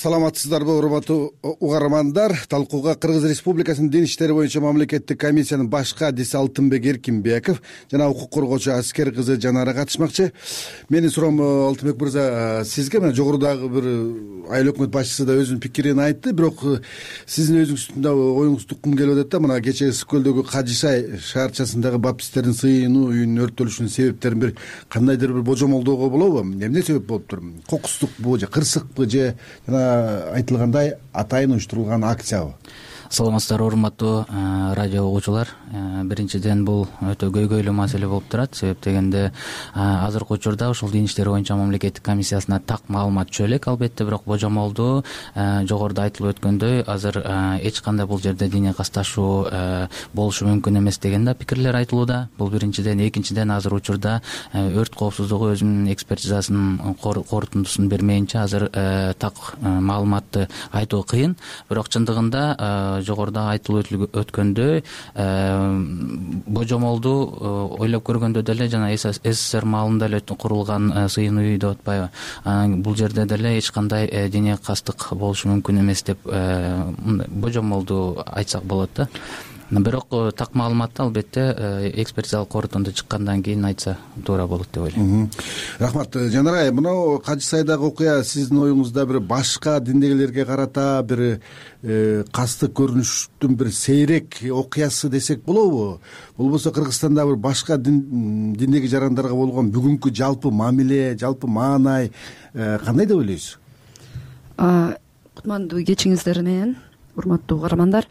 саламатсыздарбы урматтуу угармандар? Талкууга кыргыз республикасынын дин иштери боюнча мамлекеттик комиссиянын баш кадиси алтынбек эркинбеков жана укук коргоочу аскер кызы жанара катышмакчы. Менин суроом э, алтынбек мырза э, сизге. Мына жогорудагы бир айыл өкмөт башчысы да өзүнүн пикирин айтты. Бирок э, сиздин өзүңүздүн да оюңузду уккум келип атат да мына кечээ ысык көлдөгү кажы шай шаарчасындагы баптисттердин сыйынуу үйүнүн өрттөлүшүнүн себептерин бир кандайдыр бир божомолдоого болобу. Эмне себеп болуптур кокустукпу же кырсыкпы же жана айтылгандай атайын уюштурулган акциябы саламатсыздарбы урматтуу э, радио угуучулар. Э, биринчиден бул өтө көйгөйлүү маселе болуп турат. Себеп дегенде э, азыркы учурда ушул дин иштери боюнча мамлекеттик комиссиясына так маалымат түшө элек албетте бирок божомолдуу жогоруда айтылып өткөндөй азыр эч кандай бул жерде диний касташуу болушу мүмкүн эмес деген да пикирлер айтылууда. Бул биринчиден экинчиден азыр учурда өрт коопсуздугу өзүнүн экспертизасынын корутундусун бермейинче азыр так маалыматты айтуу кыйын. Бирок чындыгында жогоруда айтылып өткөндөй э, божомолду э, ойлоп көргөндө деле жана ссср маалында эле курулган э, сыйынуу үй деп атпайбы бул жерде деле эч кандай диний кастык болушу мүмкүн эмес деп божомолду айтсак болот да бирок э, так маалыматты албетте э, экспертизалык корутунду чыккандан кийин айтса туура болот деп ойлойм. Рахмат жанара мынау кажы сайдагы окуя сиздин оюңузда бир башка диндегилерге карата бир э, кастык көрүнүштүн бир сейрек окуясы десек болобу? Болбосо кыргызстанда бир башка диндеги жарандарга болгон бүгүнкү жалпы мамиле жалпы маанай кандай деп ойлойсуз? Кутмандуу кечиңиздер менен урматтуу угармандар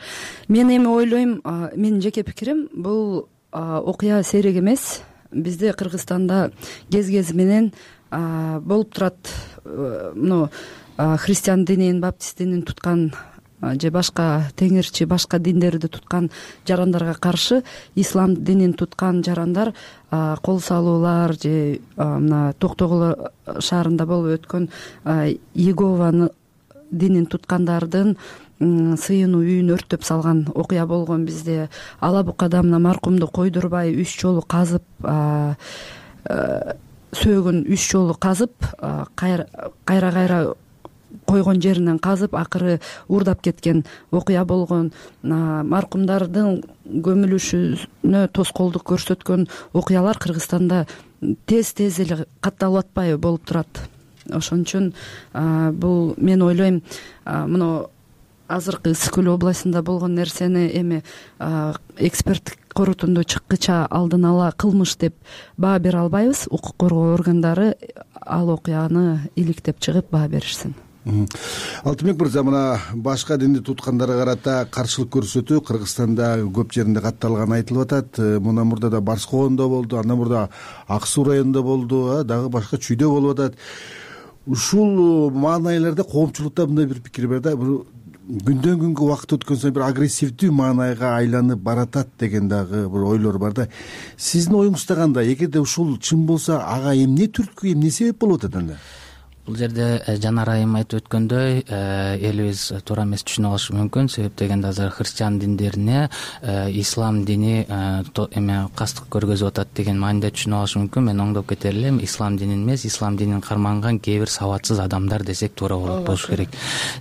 мен эми ойлойм менин жеке пикирим бул окуя сейрек эмес. Бизде кыргызстанда кез кези менен болуп турат э, мну христиан динин баптист динин туткан же башка теңирчи башка диндерди туткан жарандарга каршы ислам динин туткан жарандар кол салуулар же мына токтогул шаарында болуп өткөн иегованы динин туткандардын сыйынуу үйүн өрттөп салган окуя болгон бизде ала букада мына маркумду койдурбай үч жолу казып сөөгүн үч жолу казып кайра кайра койгон жеринен казып акыры уурдап кеткен окуя болгон маркумдардын көмүлүшүнө тоскоолдук көрсөткөн окуялар кыргызстанда тез тез эле катталып атпайбы болуп турат. Ошон үчүн бул мен ойлойм мына азыркы ысык көл областында болгон нерсени эми эксперттик корутунду чыккыча алдын ала кылмыш деп баа бере албайбыз. Укук коргоо органдары ал окуяны иликтеп чыгып баа беришсин. Алтынбек мырза мына башка динди туткандарга карата каршылык көрсөтүү кыргызстанда көп жеринде катталганы айтылып атат. Э, мындан мурда да барс коомдо болду андан мурда ак суу районунда болду дагы башка чүйдө болуп атат. Ушул маанайларда коомчулукта мындай бир пикир бар да күндөн күнгө убакыт өткөн сайын бир агрессивдүү маанайга айланып баратат деген дагы бир ойлор бар да. Сиздин оюңузда кандай эгерде ушул чын болсо ага эмне түрткү эмне себеп болуп атат анда бул жерде э, жанар айым айтып өткөндөй э, элибиз туура эмес түшүнүп алышы мүмкүн. Себеп дегенде азыр христиан диндерине э, ислам дини эме кастык көргөзүп атат деген мааниде түшүнүп алышы мүмкүн. Мен оңдоп кетер элем ислам динин эмес ислам динин карманган кээ бир сабатсыз адамдар десек туура болот болуш керек.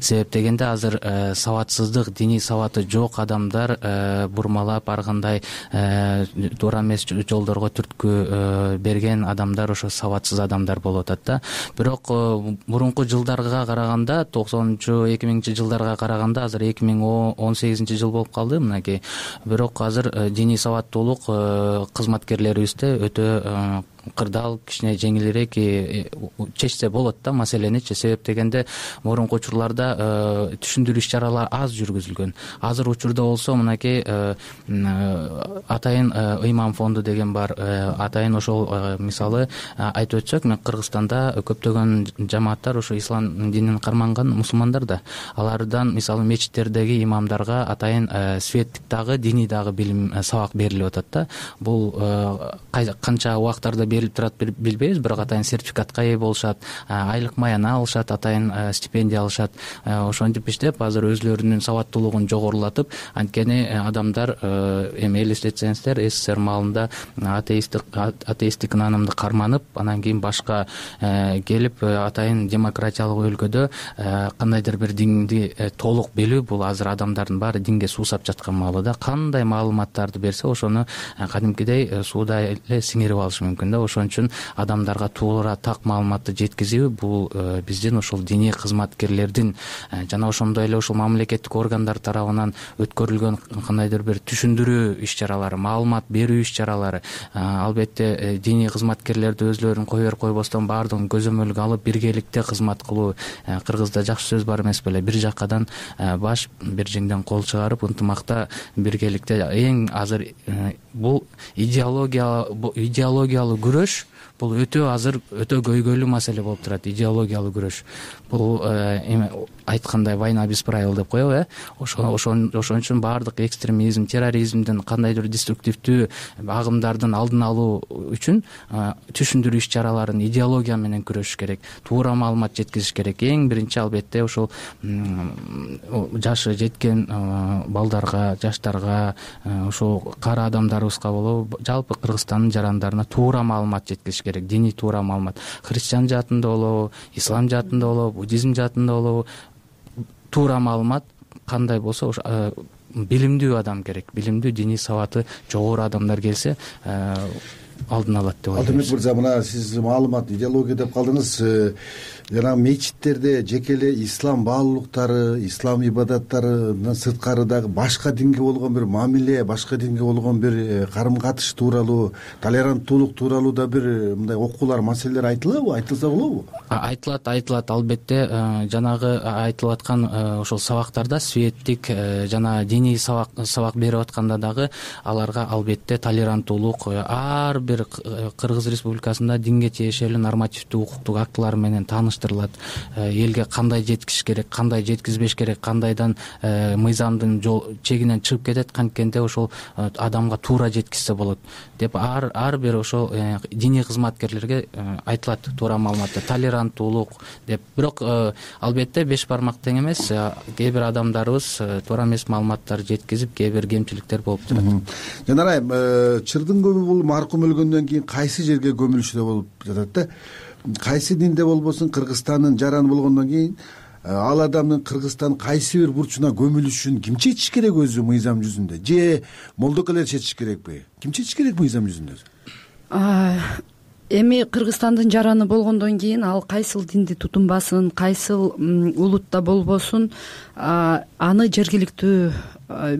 себеп дегенде азыр сабатсыздык диний сабаты жок адамдар бурмалап ар кандай туура эмес жолдорго түрткү берген адамдар ошо сабатсыз адамдар болуп атат да. Бирок мурунку жылдарга караганда токсонунчу эки миңинчи жылдарга караганда азыр эки миң он сегизинчи жыл болуп калды мынакей. Бирок азыр э, диний сабаттуулук э, кызматкерлерибизде өтө э, кырдаал кичине жеңилирээк чечсе болот да маселеничи себеп дегенде мурунку учурларда э, түшүндүрүү иш чаралар аз жүргүзүлгөн. Азыр учурда болсо мынакей э, э, атайын ыйман фонду деген бар атайын ошол мисалы айтып өтсөк мына кыргызстанда көптөгөн жамааттар ушу ислам динин карманган мусулмандар да. Алардан мисалы мечиттердеги имамдарга атайын светтик дагы диний дагы билим сабак берилип атат да. Бул канча убактарда берилип турат билбейбиз бирок атайын сертификатка ээ болушат айлык маяна алышат атайын стипендия алышат. Ошентип иштеп азыр өзүлөрүнүн сабаттуулугун жогорулатып анткени адамдар эми элестетсеңиздер ссср маалында атеисттик атеисттик наанымды карманып анан кийин башка келип атайын демократиялык өлкөдө кандайдыр бир динди толук билүү бул азыр адамдардын баары динге суусап жаткан маалыда кандай маалыматтарды берсе ошону кадимкидей сууда эле сиңирип алышы мүмкүн да ошон үчүн адамдарга туура так маалыматты жеткизүү бул э, биздин ошол диний кызматкерлердин э, жана ошондой эле ушул мамлекеттик органдар тарабынан өткөрүлгөн кандайдыр бир түшүндүрүү иш чаралары маалымат берүү иш чаралары э, албетте диний кызматкерлерди өзүлөрүн кой берип койбостон баардыгын көзөмөлгө алып биргеликте кызмат кылуу кыргызда жакшы сөз бар эмес беле. Бир жаккадан баш бир жеңден кол чыгарып ынтымакта биргеликте эң азыр бул идеология идеологиялуу күрөш бул өтө азыр өтө көйгөйлүү маселе болуп турат идеологиялуу күрөш бул э, эме айткандай война без правил деп коебу э? Ошон үчүн баардык экстремизм терроризмдин кандайдыр деструктивдүү агымдардын алдын алуу үчүн э, түшүндүрүү иш чараларын идеология менен күрөшүш керек туура маалымат жеткизиш керек. Эң биринчи албетте ушул жашы жеткен э, балдарга жаштарга ушул кара адамдарыбызга болобу жалпы кыргызстандын жарандарына туура маалымат жеткизиш керек диний туура маалымат. Христиан жаатында болобу ислам жаатында болобу буддизм жаатында болобу туура маалымат кандай болсо ошо э, билимдүү адам керек. Билимдүү диний сабаты жогору адамдар келсе э, алдын алат деп ойлойм алтынбек мырза мына сиз маалымат идеология деп калдыңыз. Э, жанагы мечиттерде жеке эле ислам баалуулуктары ислам ибадаттарынан сырткары дагы башка динге болгон бир мамиле башка динге болгон бир э, карым катыш тууралуу толеранттуулук тууралуу да бир э, мындай окуулар маселелер айтылабы айтылса болобу? Айтылат айтылат. Албетте э, жанагы айтылып аткан ошол сабактарда светтик жана диний сабак сабак берип атканда дагы аларга албетте толеранттуулук ар бир кыргыз республикасында динге тиешелүү нормативдүү укуктук актылар менен тааныш Э, элге кандай жеткизиш керек кандай жеткизбеш керек кандайдан э, мыйзамдын жол чегинен чыгып кетет канткенде ошол э, адамга туура жеткизсе болот деп ар бир ошол диний кызматкерлерге айтылат туура маалыматты. Толеранттуулук деп. Бирок албетте беш бармак тең эмес. Кээ бир адамдарыбыз туура эмес маалыматтарды жеткизип кээ бир кемчиликтер болуп турат. Жанар айым чырдын көбү бул маркум өлгөндөн кийин кайсы жерге көмүлүшү болуп жатат да? Кайсы динде болбосун кыргызстандын жараны болгондон кийин э, ал адамдын кыргызстандын кайсы бир бурчуна көмүлүшүн ким чечиш керек өзү мыйзам жүзүндө? Же молдокелер чечиш керекпи? Ким чечиш керек мыйзам жүзүндө? Эми кыргызстандын жараны болгондон кийин ал кайсыл динди тутунбасын кайсыл улутта болбосун аны жергиликтүү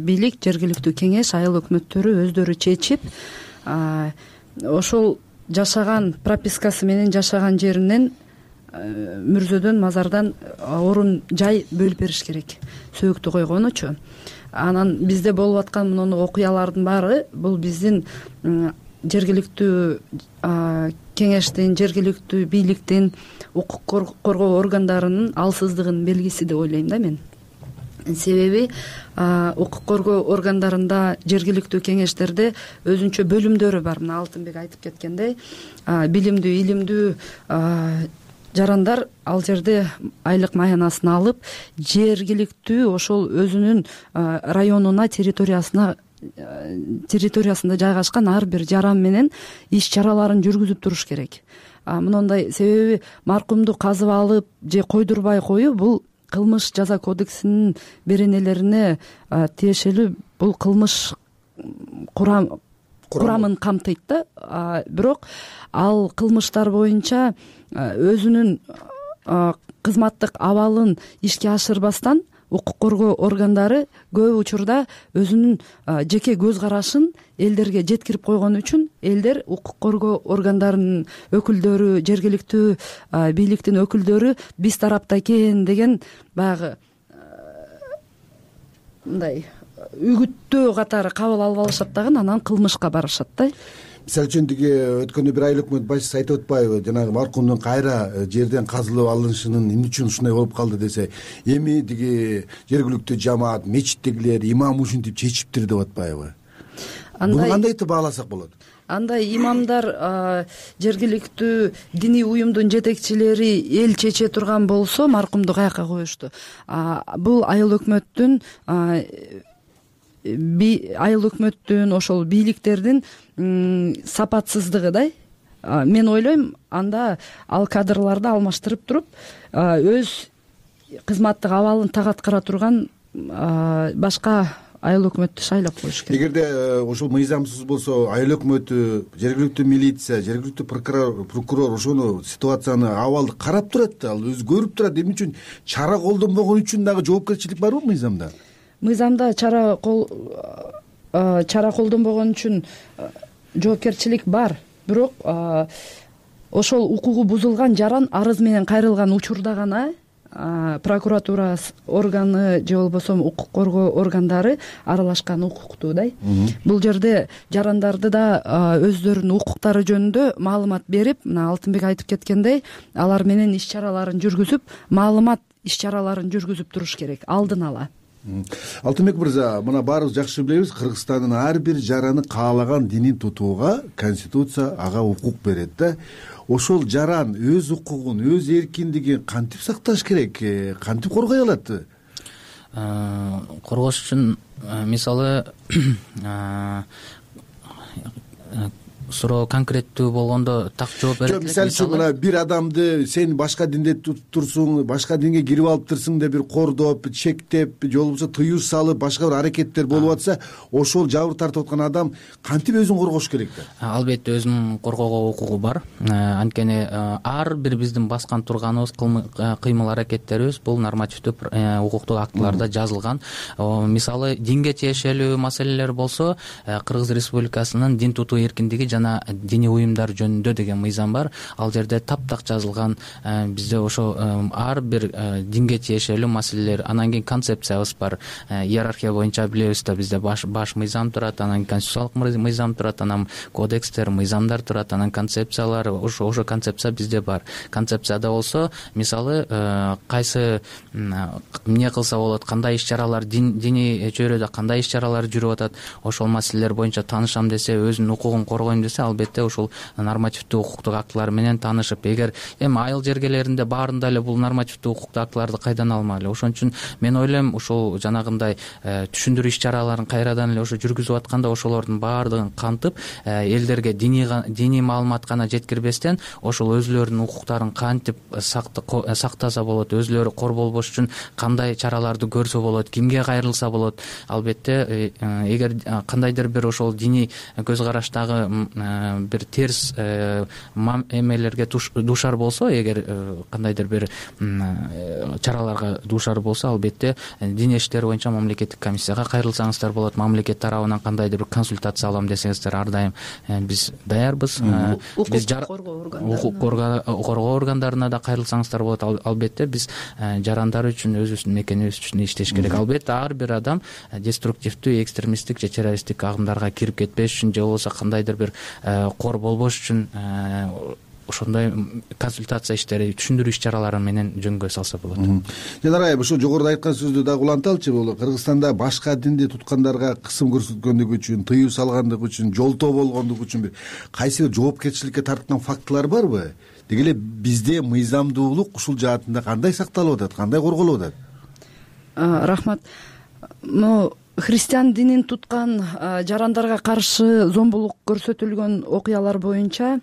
бийлик жергиликтүү кеңеш айыл өкмөттөрү өздөрү чечип ошол жашаган пропискасы менен жашаган жеринен э, мүрзөдөн мазардан орун жай бөлүп бериш керек сөөктү койгонучу анан бизде болуп аткан муну окуялардын баары бул биздин жергиликтүү кеңештин жергиликтүү бийликтин укук коргоо органдарынын алсыздыгынын белгиси деп ойлойм да мен. Себеби укук коргоо органдарында жергиликтүү кеңештерде өзүнчө бөлүмдөрү бар. Мына алтынбек айтып кеткендей билимдүү илимдүү жарандар ал жерде айлык маянасын алып жергиликтүү ошол өзүнүн районуна территориясына территориясында жайгашкан ар бир жаран менен иш чараларын жүргүзүп туруш керек. Мындай себеби маркумду казып алып же койдурбай коюу бул кылмыш жаза кодексинин беренелерине тиешелүү бул кылмыш курамын камтыйт да. Бирок ал кылмыштар боюнча өзүнүн кызматтык абалын ишке ашырбастан укук коргоо органдары көп учурда өзүнүн жеке көз карашын элдерге жеткирип койгон үчүн элдер укук коргоо органдарынын өкүлдөрү жергиликтүү бийликтин өкүлдөрү биз тарапта экен деген баягы мындай үгүттөө катары кабыл алып алышат дагы анан кылмышка барышат да. Мисалы үчүн тиги өткөндө бир айыл өкмөт башчысы айтып атпайбы жанагы маркумдун кайра э, жерден казылып алынышынын эмне үчүн ушундай болуп калды десе эми тиги жергиликтүү жамаат мечиттегилер имам ушинтип чечиптир деп атпайбы? Андай буну кандайытып бааласак болот? Андай имамдар жергиликтүү диний уюмдун жетекчилери эл чече турган болсо маркумду каяка коюшту. Бул айыл өкмөттүн айыл өкмөттүн ошол бийликтердин сапатсыздыгы да. Мен ойлойм анда ал кадрларды алмаштырып туруп өз кызматтык абалын так аткара турган башка айыл өкмөттү шайлап коюш керек. Эгерде э, ошол мыйзамсыз болсо айыл өкмөтү жергиликтүү милиция жергиликтүү прокурор ошону ситуацияны абалды карап турат да ал өзү көрүп турат. Эмне үчүн чара колдонбогон үчүн дагы жоопкерчилик барбы мыйзамда мыйзамда чара чара колдонбогон үчүн жоопкерчилик бар. Бирок ошол укугу бузулган жаран арыз менен кайрылган учурда гана прокуратура органы же болбосо укук коргоо органдары аралашкан укуктуу да. Бул жерде жарандарды да өздөрүнүн укуктары жөнүндө маалымат берип мына алтынбек айтып кеткендей алар менен иш чараларын жүргүзүп маалымат иш чараларын жүргүзүп туруш керек. Алдын ала алтынбек мырза мына баарыбыз жакшы билебиз. Кыргызстандын ар бир жараны каалаган динин тутууга конституция ага укук берет да. Ошол жаран өз укугун өз эркиндигин кантип сакташ керек? Э, кантип коргой алат? Э, коргош үчүн э, мисалы суроо конкреттүү болгондо так жооп берет жок мисалы үчүн мына бир адамды сен башка динде турсуң башка динге кирип алыптырсың деп бир кордоп чектеп же болбосо тыюу салып башка бир аракеттер болуп атса ошол жабыр тартып аткан адам кантип өзүн коргош керек да? Албетте өзүнүн коргоого укугу бар. Анткени ар бир биздин баскан турганыбыз кыймыл аракеттерибиз бул нормативдүү укуктук актыларда жазылган. Мисалы динге тиешелүү маселелер болсо кыргыз республикасынын дин тутуу эркиндиги жана диний уюмдар жөнүндө деген мыйзам бар. Ал жерде таптак жазылган э, бизде ошо э, ар бир э, динге тиешелүү маселелер анан кийин концепциябыз бар. Иерархия боюнча билебиз да бизде баш мыйзам турат анан конституциялык мыйзам турат анан кодекстер мыйзамдар турат анан концепциялар ошо концепция бизде бар. Концепцияда болсо мисалы кайсы эмне кылса болот кандай иш чаралар диний чөйрөдө кандай иш чаралар жүрүп атат ошол маселелер боюнча таанышам десе өзүнүн укугун коргойм албетте ушул нормативдүү укуктук актылар менен таанышып эгер эми айыл жергелеринде баарында эле бул нормативдүү укуктук актыларды кайдан алмайлы ошон үчүн мен ойлойм ушул жанагындай э, түшүндүрүү иш чараларын кайрадан эле ошо жүргүзүп атканда ошолордун баардыгын кантып э, элдерге диний маалымат гана жеткирбестен ошол өзүлөрүнүн укуктарын кантип сактаса болот өзүлөрү корболбош үчүн кандай чараларды көрсө болот кимге кайрылса болот? Албетте э, эгер кандайдыр бир ошол диний көз караштагы Э, бир терс э, эмелерге дуушар болсо эгер э, кандайдыр бир чараларга дуушар болсо албетте диний иштер боюнча мамлекеттик комиссияга кайрылсаңыздар болот. Мамлекет тарабынан кандайдыр бир консультация алам десеңиздер ар дайым биз даярбыз. Укук коргоо органдарына. укук коргоо органдарына да кайрылсаңыздар болот. Албетте биз жарандар үчүн өзүбүздүн мекенибиз үчүн иштеш керек. Албетте ар бир адам деструктивдүү экстремисттик же террористтик агымдарга кирип кетпеш үчүн же болбосо кандайдыр бир Э, кор болбош үчүн э, ошондой консультация иштери түшүндүрүү иш чаралары менен жөнгө салса болот. Жанар айым ушул жогоруда айткан сөздү дагы уланталычы бул. Кыргызстанда башка динди туткандарга кысым көрсөткөндүгү үчүн тыюу салгандыгы үчүн жолтоо болгондугу үчүн бир кайсы бир жоопкерчиликке тартылган фактылар барбы деги эле бизде мыйзамдуулук ушул жаатында кандай сакталып атат кандай корголуп атат? Рахмат. Могу христиан динин туткан жарандарга каршы зомбулук көрсөтүлгөн окуялар боюнча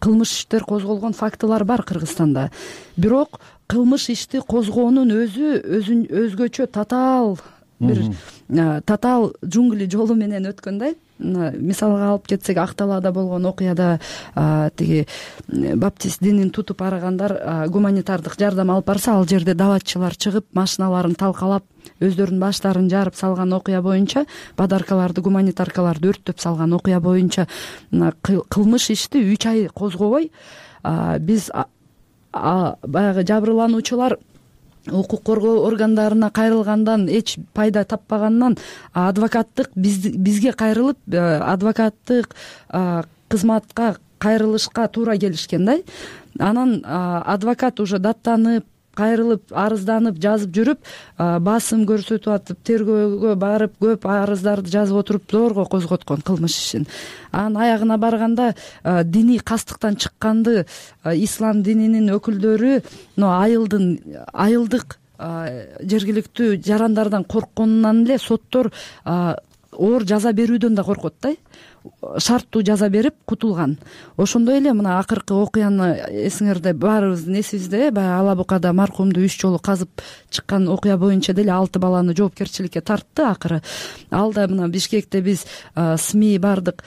кылмыш иштер козголгон фактылар бар кыргызстанда. Бирок кылмыш ишти козгоонун өзү өзгөчө татаал бир татаал джунгли жолу менен өткөн да мисалга алып кетсек ак талаада болгон окуяда тиги баптист динин тутуп арыгандар гуманитардык жардам алып барса ал жерде даватчылар чыгып машиналарын талкалап өздөрүнүн баштарын жарып салган окуя боюнча подаркаларды гуманитаркаларды өрттөп салган окуя боюнча кылмыш ишти үч ай козгобой. Биз баягы жабырлануучулар укук коргоо органдарына кайрылгандан эч пайда таппаганынан адвокаттык бизге кайрылып э, адвокаттык кызматка кайрылышка туура келишкен да анан адвокат уже даттанып кайрылып арызданып жазып жүрүп басым көрсөтүп атып тергөөгө барып көп арыздарды жазып отуруп зорго козготкон кылмыш ишин. Анан аягына барганда диний кастыктан чыкканды ислам дининин өкүлдөрү мына айылдын айылдык жергиликтүү жарандардан коркконунан эле соттор оор жаза берүүдөн да коркот да. Шарттуу жаза берип кутулган. Ошондой эле мына акыркы окуяны эсиңерде баарыбыздын эсибизде баягы ала букада маркумду үч жолу казып чыккан окуя боюнча деле алты баланы жоопкерчиликке тартты акыры. Ал да мына бишкекте биз сми баардык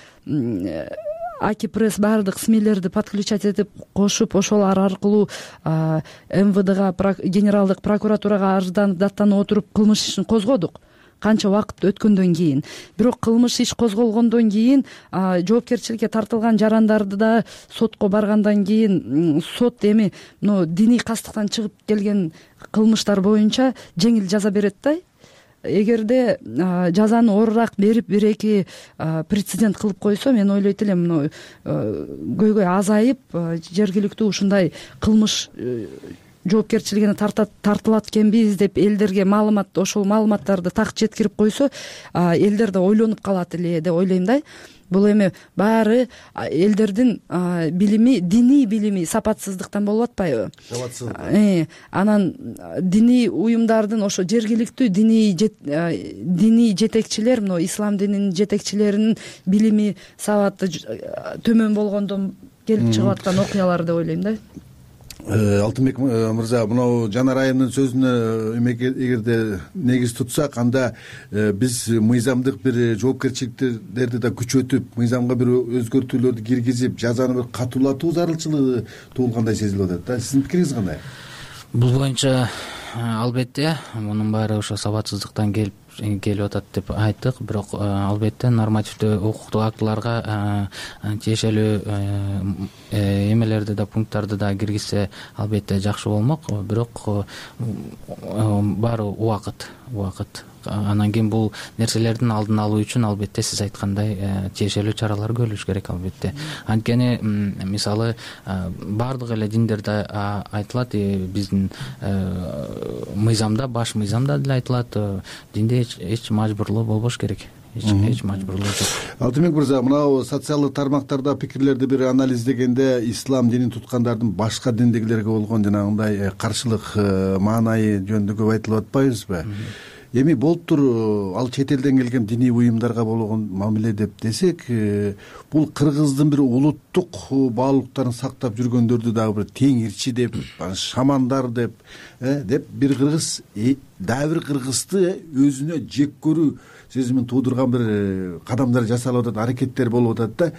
аки пресс баардык смилерди подключать этип кошуп ошолор аркылуу мвдга генералдык прокуратурага арызданып даттанып отуруп кылмыш ишин козгодук канча убакыт өткөндөн кийин. Бирок кылмыш иш козголгондон кийин жоопкерчиликке тартылган жарандарды да сотко баргандан кийин сот эми мну диний кастыктан чыгып келген кылмыштар боюнча жеңил жаза берет да. Эгерде жазаны оорураак берип бир эки прецедент кылып койсо мен ойлойт элем мну көйгөй азайып жергиликтүү ушундай кылмыш э, жоопкерчилигине тартылат экенбиз деп элдерге маалымат ошол маалыматтарды так жеткирип койсо элдер да ойлонуп калат эле деп ойлойм да. Бул эми баары элдердин билими диний билими сапатсыздыктан болуп атпайбы. Сапатсыздык. Э, анан диний уюмдардын ошо жергиликтүү диний диний жетекчилер мына ислам дининин жетекчилеринин билими сабаты төмөн болгондон келип чыгып аткан окуялар деп ойлойм да алтынбек э, мырза мынау жанар айымдын сөзүнө эгерде негиз тутсак анда э, биз мыйзамдык бир жоопкерчиликтерди да күчөтүп мыйзамга бир өзгөртүүлөрдү киргизип жазаны бир катуулатуу зарылчылыгы туулгандай сезилип атат да. Сиздин пикириңиз кандай? Бул боюнча албетте мунун баары ошо сабатсыздыктан келип келип атат деп айттык. Бирок э, албетте нормативдүү укуктук актыларга э, тиешелүү э, эмелерди да пункттарды да киргизсе албетте жакшы болмок. Бирок баары убакыт убакыт анан кийин бул нерселердин алдын алуу үчүн албетте сиз айткандай э, тиешелүү чаралар көрүлүш керек албетте. Анткени мисалы баардык эле диндерде айтылат биздин э, мыйзамда баш мыйзамда деле айтылат э, динде эч мажбурлоо болбош керек. Эч мажбурлоо жок. Алтынбек мырза мынау социалдык тармактарда пикирлерди бир анализдегенде ислам динин туткандардын башка диндегилерге болгон жанагындай каршылык маанайы жөнүндө көп айтылып атпайбызбы эми болуптур э, ал чет элден келген диний уюмдарга болгон мамиле деп десек э, бул кыргыздын бир улуттук э, баалуулуктарын сактап жүргөндөрдү дагы бир теңирчи деп шамандар деп деп бир кыргыз дагы бир кыргызды өзүнө жек көрүү сезимин туудурган бир кадамдар жасалып атат аракеттер болуп атат да.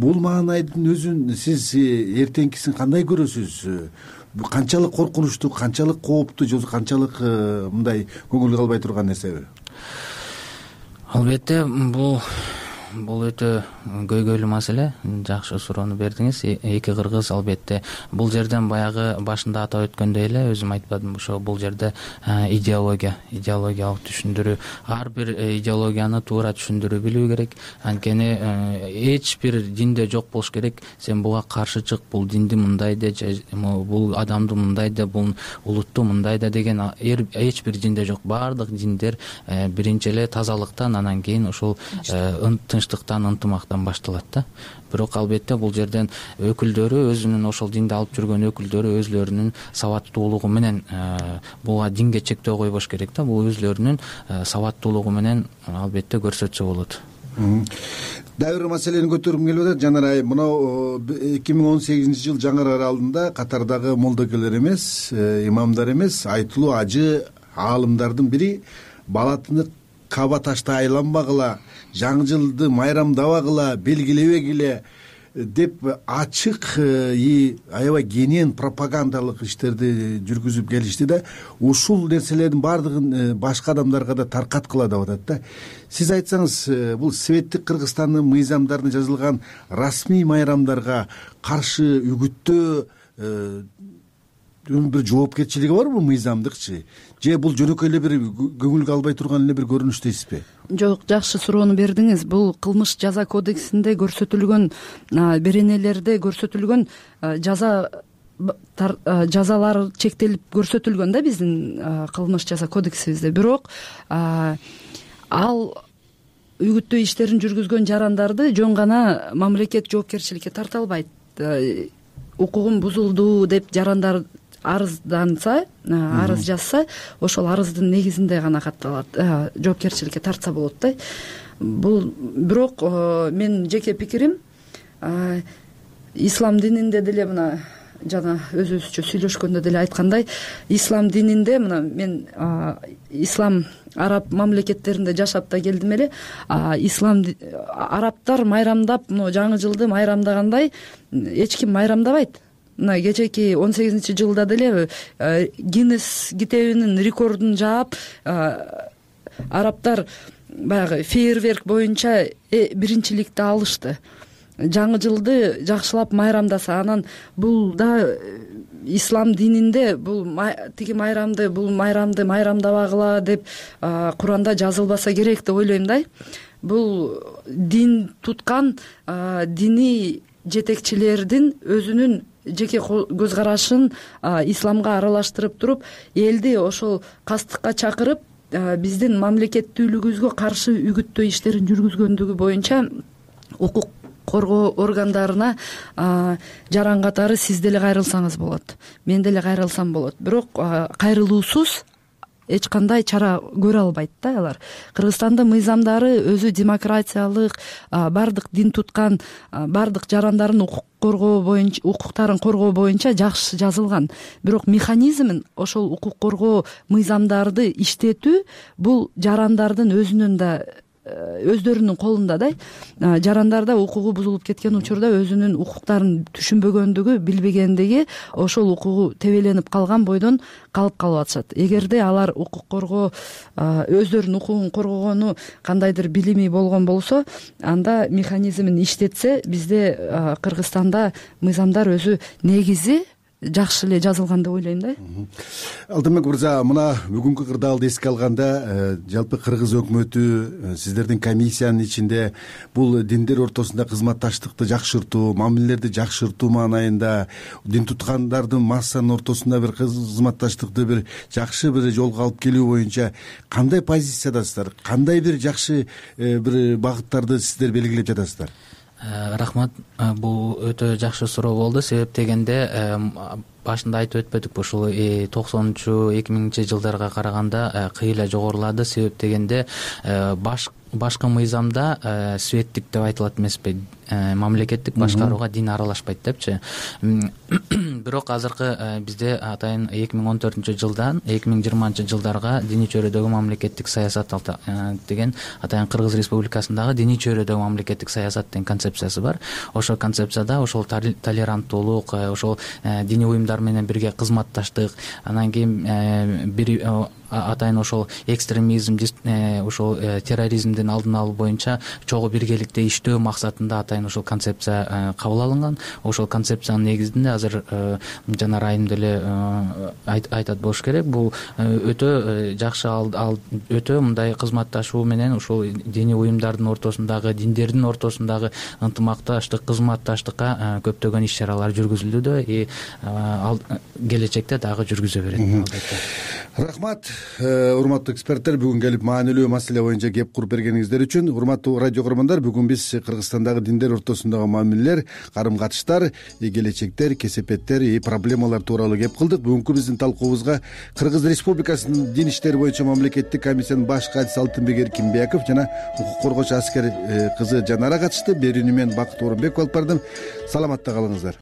Бул маанайдын өзүн сиз эртеңкисин кандай көрөсүз канчалык коркунучтуу канчалык кооптуу же болбосо канчалык э, мындай көңүлгө албай турган нерсеби? Албетте бул бул өтө көйгөйлүү маселе. Жакшы суроону бердиңиз. Э, эки кыргыз албетте. Бул жерден баягы башында атап өткөндөй эле өзүм айтпадымбы ошо бул жерде э, идеология идеологиялык түшүндүрүү ар бир э, идеологияны туура түшүндүрүп билүү керек. Анткени эч бир динде жок болуш керек. Сен буга каршы чык бул динди мындай де же бул адамды мындай де бул улутту мындай да деген эч бир динде жок. Баардык диндер биринчи эле тазалыктан анан кийин ушул тынчтыктан ынтымактан башталат да. Бирок албетте бул жерден өкүлдөрү өзүнүн ошол динди алып жүргөн өкүлдөрү өзүлөрүнүн сабаттуулугу менен э, буга динге чектөө койбош керек да. Бул өзүлөрүнүн э, сабаттуулугу менен албетте көрсөтсө болот. Дагы бир маселени көтөргүм келип атат. Жанар айым мынау э, эки миң он сегизинчи жыл жаңыр аралында катардагы молдокелер эмес имамдар эмес айтылуу ажы аалымдардын бири балатыны каба таштай айланбагыла жаңы жылды майрамдабагыла белгилебегиле деп ачык э, и аябай кенен пропагандалык иштерди жүргүзүп келишти да ушул нерселердин баардыгын э, башка адамдарга да таркаткыла деп атат да. Сиз айтсаңыз э, бул советтик кыргызстандын мыйзамдарында жазылган расмий майрамдарга каршы үгүттөө бир жоопкерчилиги барбы мыйзамдыкчы. Же бул жөнөкөй эле бир көңүлгө албай турган эле бир көрүнүш дейсизби жок жакшы суроону бердиңиз. Бул кылмыш жаза кодексинде көрсөтүлгөн беренелерде көрсөтүлгөн жаза жазалары чектелип көрсөтүлгөн да биздин кылмыш жаза кодексибизде. Бирок ал үгүттөө иштерин жүргүзгөн жарандарды жөн гана мамлекет жоопкерчиликке тарта албайт укугум бузулду деп жарандар арызданса арыз жазса ошол арыздын негизинде гана катталат жоопкерчиликке тартса болот да. Бул бирок менин жеке пикирим ислам дининде деле мына жана өзүбүзчө сүйлөшкөндө деле айткандай ислам дининде мына мен ислам араб мамлекеттеринде жашап да келдим эле ислам арабтар майрамдап мына жаңы жылды майрамдагандай эч ким майрамдабайт мына кечээки он сегизинчи жылда деле э, гиннес китебинин рекордун жаап арабтар баягы фейерверк боюнча э, биринчиликти алышты. Жаңы жылды жакшылап майрамдаса анан бул да э, ислам дининде бул тиги майрамды бул майрамды майрамдабагыла деп куранда жазылбаса керек деп ойлойм да. Бул дин туткан диний жетекчилердин өзүнүн жеке көз карашын исламга аралаштырып туруп элди ошол кастыкка чакырып биздин мамлекеттүүлүгүбүзгө каршы үгүттөө иштерин жүргүзгөндүгү боюнча укук коргоо органдарына жаран катары сиз деле кайрылсаңыз болот мен деле кайрылсам болот. Бирок кайрылуусуз эч кандай чара көрө албайт да алар. Кыргызстандын мыйзамдары өзү демократиялык баардык дин туткан баардык жарандардын укук коргоо боюнча укуктарын коргоо боюнча жакшы жазылган. Бирок механизмин ошол укук коргоо мыйзамдарды иштетүү бул жарандардын өзүнүн да өздөрүнүн колунда да жарандарда укугу бузулуп кеткен учурда өзүнүн укуктарын түшүнбөгөндүгү билбегендиги ошол укугу тебеленип калган бойдон калып калып атышат эгерде алар укук коргоо өздөрүнүн укугун коргогону кандайдыр билими болгон болсо анда механизмин иштетсе бизде кыргызстанда мыйзамдар өзү негизи жакшы эле жазылган деп ойлойм да. Алтынбек мырза мына бүгүнкү кырдаалды эске алганда э, жалпы кыргыз өкмөтү э, сиздердин комиссиянын ичинде бул диндер ортосунда кызматташтыкты жакшыртуу мамилелерди жакшыртуу маанайында дин туткандардын массанын ортосунда бир кызматташтыкты бир жакшы бир жолго алып келүү боюнча кандай позициядасыздар? Кандай бир жакшы э, бир багыттарды сиздер белгилеп жатасыздар рахмат. Э, бул өтө жакшы суроо болду. Себеп дегенде э, башында айтып өтпөдүкпү ушул токсонунчу эки миңинчи жылдарга караганда кыйла жогорулады. Себеп дегенде башкы мыйзамда светтик деп айтылат эмеспи. Э, мамлекеттик башкарууга дин аралашпайт депчи. Бирок азыркы э, бизде атайын эки миң он төртүнчү жылдан эки миң жыйырманчы жылдарга диний чөйрөдөгү мамлекеттик саясат э, деген атайын кыргыз республикасындагы диний чөйрөдөгү мамлекеттик саясат деген концепциясы бар. Ошол концепцияда ошол толеранттуулук ошол диний уюмдар менен бирге кызматташтык анан кийин бир атайын ошол экстремизм ошол терроризмдин алдын алуу боюнча чогуу биргеликте иштөө максатында атайын ошол концепция э, кабыл алынган. Ошол концепциянын негизинде азыр э, жана райым деле э, айтат болуш керек. Бул өтө жакшы ал өтө мындай кызматташуу менен ушул диний уюмдардын ортосундагы диндердин ортосундагы ынтымакташтык кызматташтыкка көптөгөн иш чаралар жүргүзүлүүдө и келечекте дагы жүргүзө берет. Албетте. Рахмат урматтуу эксперттер. Бүгүн келип маанилүү маселе боюнча кеп куруп бергениңиздер үчүн. Урматтуу радио көрөрмандар бүгүн биз кыргызстандагы диндер ортосундагы мамилелер карым катыштар келечектер кесепеттер и проблемалар тууралуу кеп кылдык. Бүгүнкү биздин талкуубузга кыргыз республикасынын дин иштери боюнча мамлекеттик комиссиянын баш катчысы алтынбек эркинбеков жана укук коргоочу аскер э, кызы жанара катышты берүүнү мен бакыт оорунбеков алып бардым. Саламатта калыңыздар